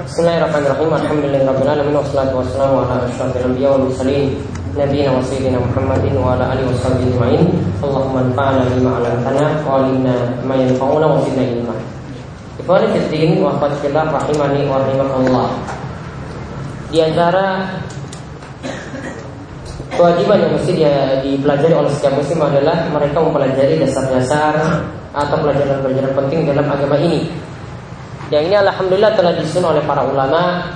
Bismillahirrahmanirrahim. Alhamdulillahirabbil alamin wassalatu wassalamu ala asyrofil anbiya wal mursalin nabiyina wa sayyidina Muhammadin wa ala alihi washabbihi ajma'in. Allahumma anfa'na bima 'allamtana wa 'allimna ma yanfa'una wa zidna ilma. Ikhwani fiddin wa akhwatillah rahimani wa rahimakumullah. Di antara kewajiban yang mesti dia dipelajari oleh setiap muslim adalah mereka mempelajari dasar-dasar atau pelajaran-pelajaran penting dalam agama ini yang ini alhamdulillah telah disusun oleh para ulama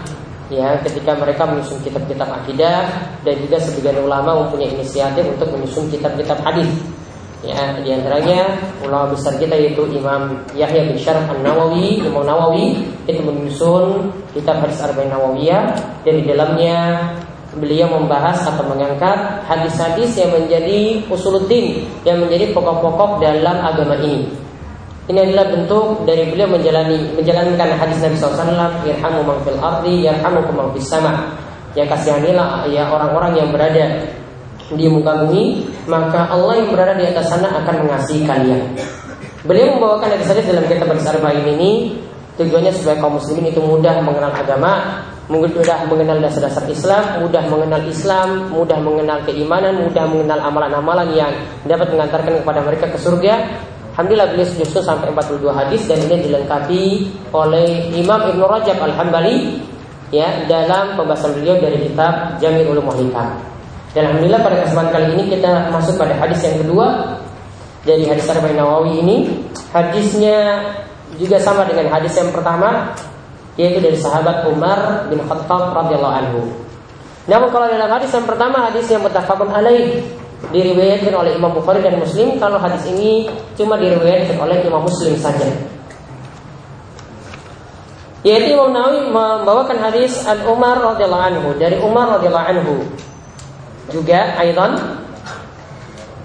ya ketika mereka menyusun kitab-kitab akidah dan juga sebagian ulama mempunyai inisiatif untuk menyusun kitab-kitab hadis. Ya, di antaranya ulama besar kita yaitu Imam Yahya bin Syaraf An-Nawawi, Imam Nawawi itu menyusun kitab hadis Arba'in Nawawiyah dan di dalamnya beliau membahas atau mengangkat hadis-hadis yang menjadi usuluddin yang menjadi pokok-pokok dalam agama ini. Ini adalah bentuk dari beliau menjalani menjalankan hadis Nabi SAW Irhamu man fil ardi yarhamukum man sama. Yang kasihanilah ya orang-orang yang berada di muka bumi Maka Allah yang berada di atas sana akan mengasihi kalian. Beliau membawakan hadis-hadis dalam kitab hadis arba'in ini. Tujuannya supaya kaum muslimin itu mudah mengenal agama Mudah mengenal dasar-dasar Islam Mudah mengenal Islam Mudah mengenal keimanan Mudah mengenal amalan-amalan yang dapat mengantarkan kepada mereka ke surga Alhamdulillah beliau sudah sampai 42 hadis dan ini dilengkapi oleh Imam Ibn Rajab Al-Hambali ya dalam pembahasan beliau dari kitab Jami' Ulum Hikam. Dan alhamdulillah pada kesempatan kali ini kita masuk pada hadis yang kedua dari hadis Arba'in Nawawi ini. Hadisnya juga sama dengan hadis yang pertama yaitu dari sahabat Umar bin Khattab radhiyallahu anhu. Namun kalau dalam hadis yang pertama hadis yang muttafaqun alaih diriwayatkan oleh Imam Bukhari dan Muslim kalau hadis ini cuma diriwayatkan oleh Imam Muslim saja. Yaitu Imam Nawawi membawakan hadis An Umar radhiyallahu anhu dari Umar radhiyallahu anhu. Juga Aidan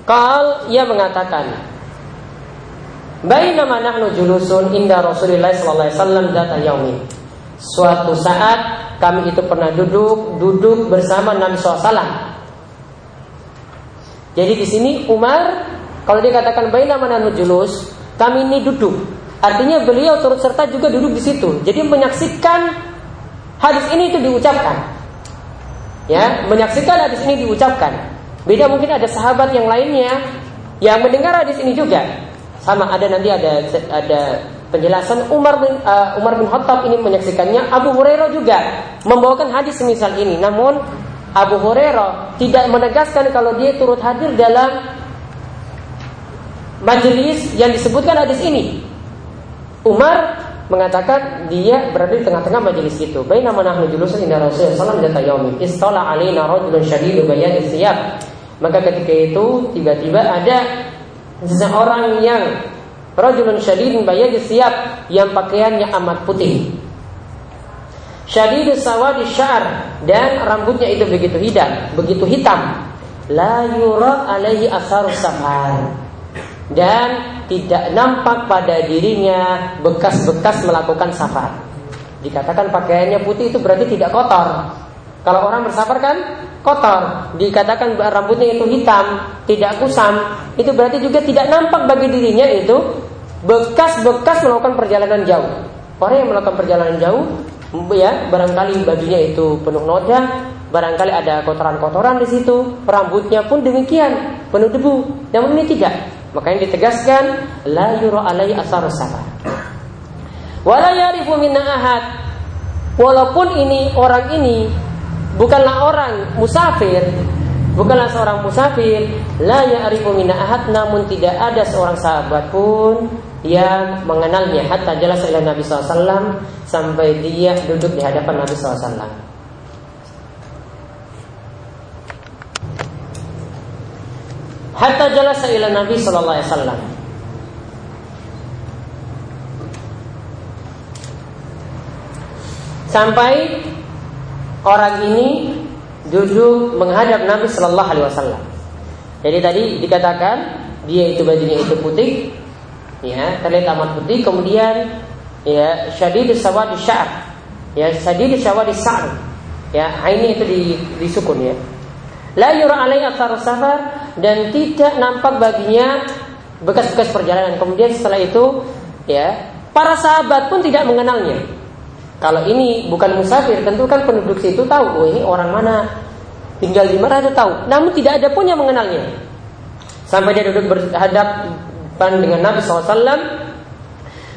Kal ia mengatakan Bainama nahnu julusun inda Rasulullah sallallahu alaihi wasallam data yaumin. Suatu saat kami itu pernah duduk duduk bersama Nabi SAW jadi di sini Umar kalau dikatakan baina mana julus, kami ini duduk. Artinya beliau turut serta juga duduk di situ. Jadi menyaksikan hadis ini itu diucapkan. Ya, menyaksikan hadis ini diucapkan. Beda mungkin ada sahabat yang lainnya yang mendengar hadis ini juga. Sama ada nanti ada ada penjelasan Umar bin uh, Umar bin Khattab ini menyaksikannya, Abu Hurairah juga membawakan hadis semisal ini. Namun Abu Hurairah tidak menegaskan kalau dia turut hadir dalam majelis yang disebutkan hadis ini. Umar mengatakan dia berada di tengah-tengah majelis itu. Nahnu julusun inda Rasulullah sallallahu alaihi wasallam istala alaina rajulun syadidu. Maka ketika itu tiba-tiba ada seseorang yang rajulun syadidun bayan siyab yang pakaiannya amat putih. Syadidus sawadi syar dan rambutnya itu begitu hitam, begitu hitam. La yura alaihi asarus. Dan tidak nampak pada dirinya bekas-bekas melakukan safar. Dikatakan pakaiannya putih itu berarti tidak kotor. Kalau orang bersafar kan kotor. Dikatakan rambutnya itu hitam, tidak kusam, itu berarti juga tidak nampak bagi dirinya itu bekas-bekas melakukan perjalanan jauh. Orang yang melakukan perjalanan jauh ya barangkali bajunya itu penuh noda, barangkali ada kotoran-kotoran di situ, rambutnya pun demikian penuh debu. Namun ini tidak. Makanya ditegaskan la yura alai asar safar. Wala minna ahad. Walaupun ini orang ini bukanlah orang musafir, bukanlah seorang musafir, la ya'rifu minna ahad namun tidak ada seorang sahabat pun yang mengenalnya hatta jelas oleh Nabi SAW sampai dia duduk di hadapan Nabi SAW. Hatta jelas ila Nabi Wasallam. Sampai orang ini duduk menghadap Nabi Sallallahu Alaihi Wasallam. Jadi tadi dikatakan dia itu bajunya itu putih, ya terlihat amat putih. Kemudian ya syadid sawadi sya'r ya syadid sawadi sa'r ya ini itu di, disukun ya. La yura alaihi athar safar dan tidak nampak baginya bekas-bekas perjalanan. Kemudian setelah itu ya para sahabat pun tidak mengenalnya. Kalau ini bukan musafir, tentu kan penduduk situ tahu, oh ini orang mana, tinggal di mana itu tahu. Namun tidak ada pun yang mengenalnya. Sampai dia duduk berhadapan dengan Nabi SAW,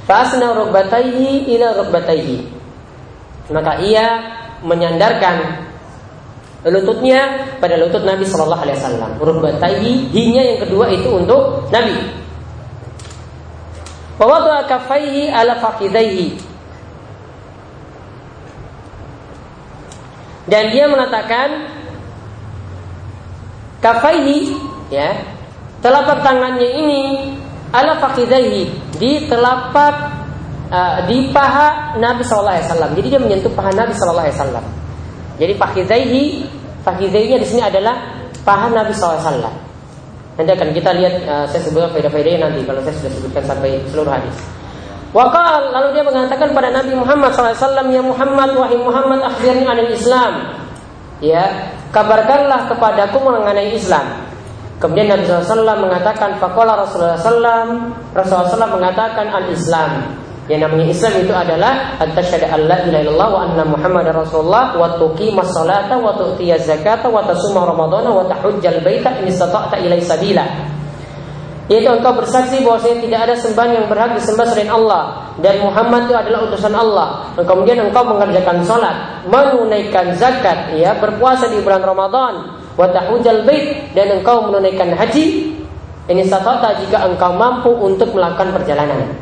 Fasna rukbatayhi ila rukbatayhi. Maka ia menyandarkan lututnya pada lutut Nabi Shallallahu Alaihi Wasallam. Rukbatayhi hinya yang kedua itu untuk Nabi. Wawadha kafaihi ala fakidaihi Dan dia mengatakan kafaihi ya telapak tangannya ini ala fakidaihi di telapak uh, di paha Nabi Wasallam. Jadi dia menyentuh paha Nabi Shallallahu Alaihi Wasallam. Jadi fakidaihi fakidaihi di sini adalah paha Nabi Wasallam. Nanti akan kita lihat uh, saya sebutkan faedah-faedahnya nanti kalau saya sudah sebutkan sampai seluruh hadis. Wakal lalu dia mengatakan pada Nabi Muhammad SAW ya Muhammad wahai Muhammad akhirnya ada Islam ya kabarkanlah kepadaku mengenai Islam kemudian Nabi SAW mengatakan fakola Rasulullah SAW Rasulullah SAW mengatakan al Islam yang namanya Islam itu adalah antasyhadu an la ilaha illallah wa anna Muhammadar Rasulullah wa tuqimas salata wa tu'tiyaz zakata wa tasuma ramadhana wa tahujjal baita in istata'ta ilaihi sabila. Yaitu engkau bersaksi bahwasanya tidak ada sembahan yang berhak disembah selain Allah dan Muhammad itu adalah utusan Allah. Dan kemudian engkau mengerjakan sholat, menunaikan zakat, ya berpuasa di bulan Ramadan, wa bait dan engkau menunaikan haji. Ini satata jika engkau mampu untuk melakukan perjalanan.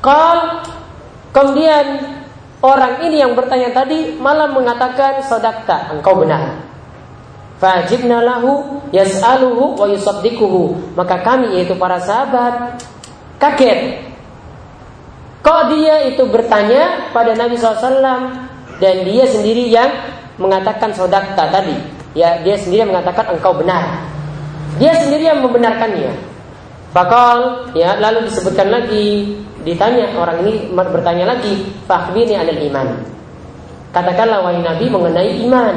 Kal kemudian orang ini yang bertanya tadi malah mengatakan sodakta engkau benar. Fajibna lahu yas'aluhu wa yusaddiquhu. Maka kami yaitu para sahabat kaget. Kok dia itu bertanya pada Nabi SAW dan dia sendiri yang mengatakan sodakta tadi. Ya, dia sendiri yang mengatakan engkau benar. Dia sendiri yang membenarkannya. Bakal ya lalu disebutkan lagi ditanya orang ini bertanya lagi fakhbirni anil iman. Katakanlah wahai Nabi mengenai iman.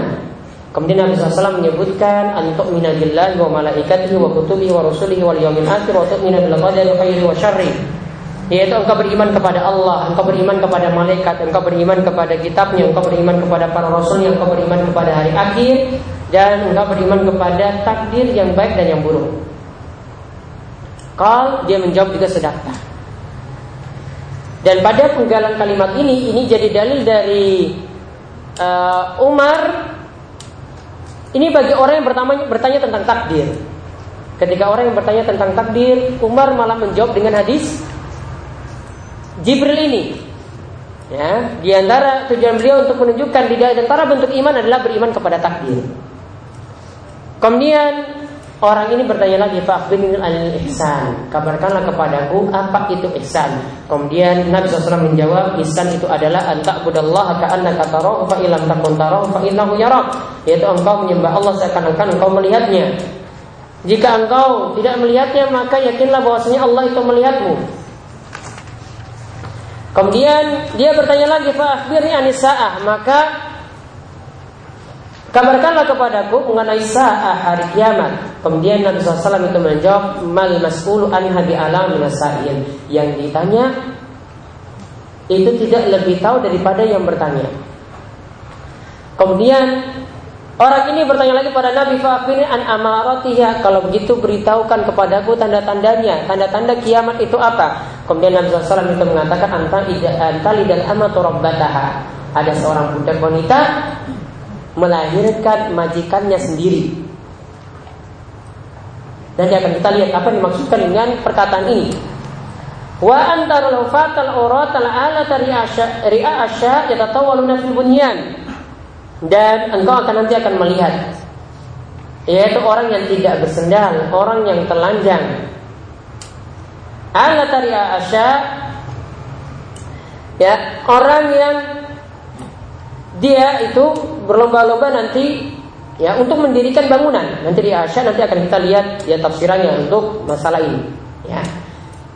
Kemudian Nabi SAW menyebutkan antuk minabillahi wa malaikatihi wa kutubihi wa rusulihi wal yawmil akhir wa tu'mina bil qadari khairi wa syarri. Yaitu engkau beriman kepada Allah, engkau beriman kepada malaikat, engkau beriman kepada kitabnya, engkau beriman kepada para rasulnya, engkau beriman kepada hari akhir dan engkau beriman kepada takdir yang baik dan yang buruk. Kal dia menjawab juga sedekah. Dan pada penggalan kalimat ini ini jadi dalil dari uh, Umar ini bagi orang yang pertama bertanya tentang takdir. Ketika orang yang bertanya tentang takdir, Umar malah menjawab dengan hadis Jibril ini. Ya, di antara tujuan beliau untuk menunjukkan di antara bentuk iman adalah beriman kepada takdir. Kemudian Orang ini bertanya lagi, Fakbirni al ihsan. Kabarkanlah kepadaku apa itu ihsan. Kemudian Nabi SAW menjawab, ihsan itu adalah antak budallah ka'annaka tarahu fa ilam takun tarahu fa innahu yarak. Yaitu engkau menyembah Allah seakan-akan engkau melihatnya. Jika engkau tidak melihatnya, maka yakinlah bahwasanya Allah itu melihatmu. Kemudian dia bertanya lagi, Fa akhbirni anisa'ah. Maka Kabarkanlah kepadaku mengenai sa'ah hari kiamat. Kemudian Nabi SAW itu menjawab, Mal mas'ulu anha alam minasail. Yang ditanya itu tidak lebih tahu daripada yang bertanya. Kemudian orang ini bertanya lagi pada Nabi Fa'afini an amaratiha. Kalau begitu beritahukan kepadaku tanda-tandanya. Tanda-tanda kiamat itu apa? Kemudian Nabi SAW itu mengatakan anta lidal amatu rabbataha. Ada seorang budak wanita melahirkan majikannya sendiri. Dan akan kita lihat apa yang dimaksudkan dengan perkataan ini. Wa antarul fatal uratal ala ri'a asya yatatawaluna fil bunyan. Dan engkau akan nanti akan melihat yaitu orang yang tidak bersendal, orang yang telanjang. Ala tari'a asya ya, orang yang dia itu berlomba-lomba nanti ya untuk mendirikan bangunan. Nanti di Asya nanti akan kita lihat ya tafsirannya untuk masalah ini. Ya.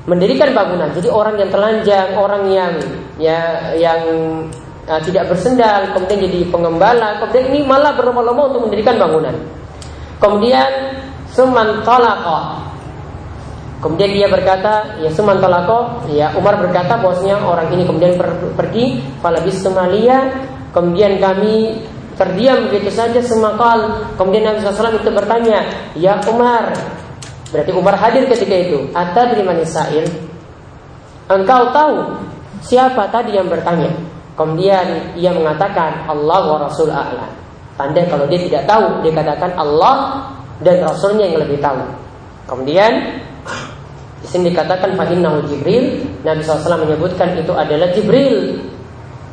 Mendirikan bangunan. Jadi orang yang telanjang, orang yang ya yang uh, tidak bersendal, kemudian jadi pengembala, kemudian ini malah berlomba-lomba untuk mendirikan bangunan. Kemudian seman Kemudian dia berkata, ya suman ya Umar berkata bahwasanya orang ini kemudian per pergi, falabis Somalia, kemudian kami terdiam begitu saja semakal. Kemudian Nabi SAW itu bertanya, ya Umar, berarti Umar hadir ketika itu. Ata dari Sa'il, engkau tahu siapa tadi yang bertanya? Kemudian ia mengatakan Allah wa Rasul a'lam. Tanda kalau dia tidak tahu, dia katakan Allah dan Rasulnya yang lebih tahu. Kemudian di sini dikatakan fa'innahu Jibril. Nabi SAW menyebutkan itu adalah Jibril.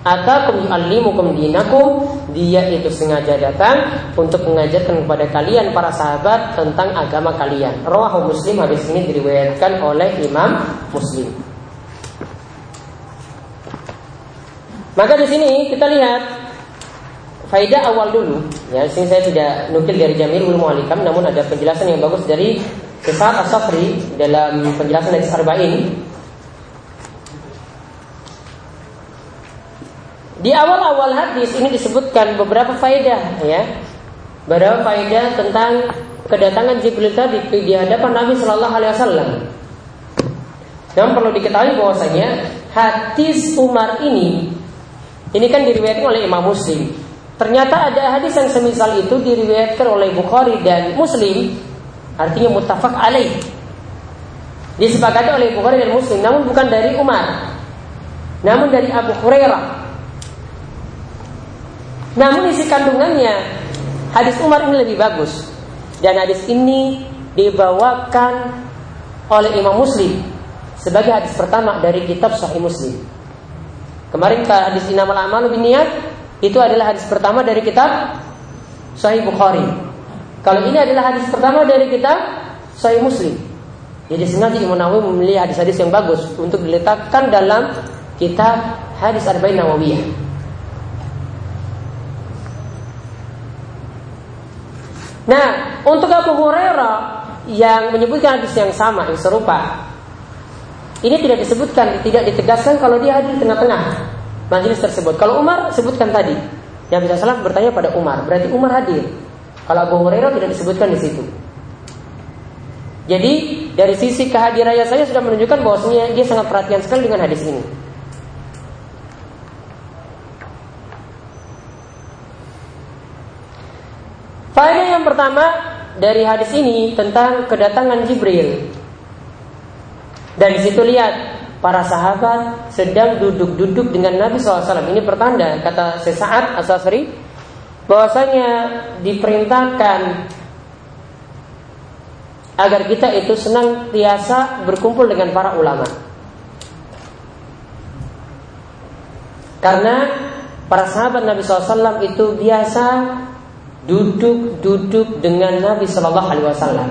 Atakum yu'allimukum dinakum. Dia itu sengaja datang Untuk mengajarkan kepada kalian para sahabat Tentang agama kalian. Rawahu muslim hadis ini diriwayatkan oleh Imam Muslim. Maka di sini kita lihat Faidah awal dulu. Ya, sini saya tidak nukil dari Jamil Ulmu Alikam Namun ada penjelasan yang bagus dari Kisah As-Safri dalam penjelasan dari Arba'in Di awal-awal hadis ini disebutkan beberapa faedah ya. Beberapa faedah tentang kedatangan Jibril tadi di hadapan Nabi Shallallahu alaihi wasallam. Yang perlu diketahui bahwasanya hadis Umar ini ini kan diriwayatkan oleh Imam Muslim. Ternyata ada hadis yang semisal itu diriwayatkan oleh Bukhari dan Muslim Artinya muttafaq alaih. Disepakati oleh Bukhari dan Muslim, namun bukan dari Umar. Namun dari Abu Hurairah. Namun isi kandungannya hadis Umar ini lebih bagus. Dan hadis ini dibawakan oleh Imam Muslim sebagai hadis pertama dari kitab Sahih Muslim. Kemarin hadis Inamal Amal bin Niat itu adalah hadis pertama dari kitab Sahih Bukhari. Kalau ini adalah hadis pertama dari kita Sahih Muslim. Jadi sengaja Imam Nawawi memilih hadis-hadis yang bagus untuk diletakkan dalam kitab hadis Arba'in Nawawiyah. Nah, untuk Abu Hurairah yang menyebutkan hadis yang sama, yang serupa, ini tidak disebutkan, tidak ditegaskan kalau dia hadir di tengah-tengah majelis tersebut. Kalau Umar sebutkan tadi, yang bisa salah bertanya pada Umar, berarti Umar hadir. Kalau Abu Hurairah tidak disebutkan di situ. Jadi dari sisi kehadirannya saya sudah menunjukkan bahwasanya dia sangat perhatian sekali dengan hadis ini. Faedah yang pertama dari hadis ini tentang kedatangan Jibril. Dan di situ lihat para sahabat sedang duduk-duduk dengan Nabi SAW. Ini pertanda kata sesaat Asasri bahwasanya diperintahkan agar kita itu senang biasa berkumpul dengan para ulama. Karena para sahabat Nabi SAW itu biasa duduk-duduk dengan Nabi Shallallahu Alaihi Wasallam,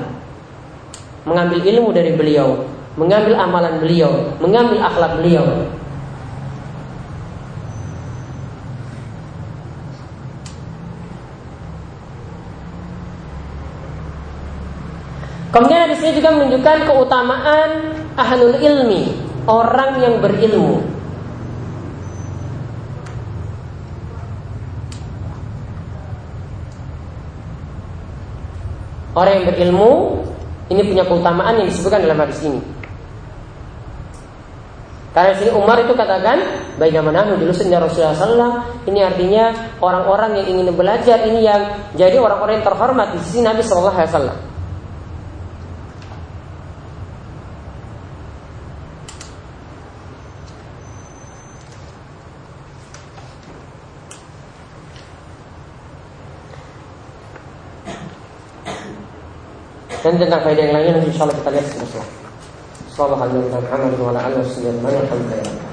mengambil ilmu dari beliau, mengambil amalan beliau, mengambil akhlak beliau. Kemudian di sini juga menunjukkan keutamaan ahlul ilmi, orang yang berilmu. Orang yang berilmu ini punya keutamaan yang disebutkan dalam hadis ini. Karena sini Umar itu katakan, bagaimana dulu sejak Rasulullah SAW. Ini artinya orang-orang yang ingin belajar ini yang jadi orang-orang yang terhormat di sisi Nabi Shallallahu Dan tentang faedah yang lainnya nanti insya Allah kita lihat seterusnya. Sallallahu alaihi wa sallam wa ala alihi wa sallam.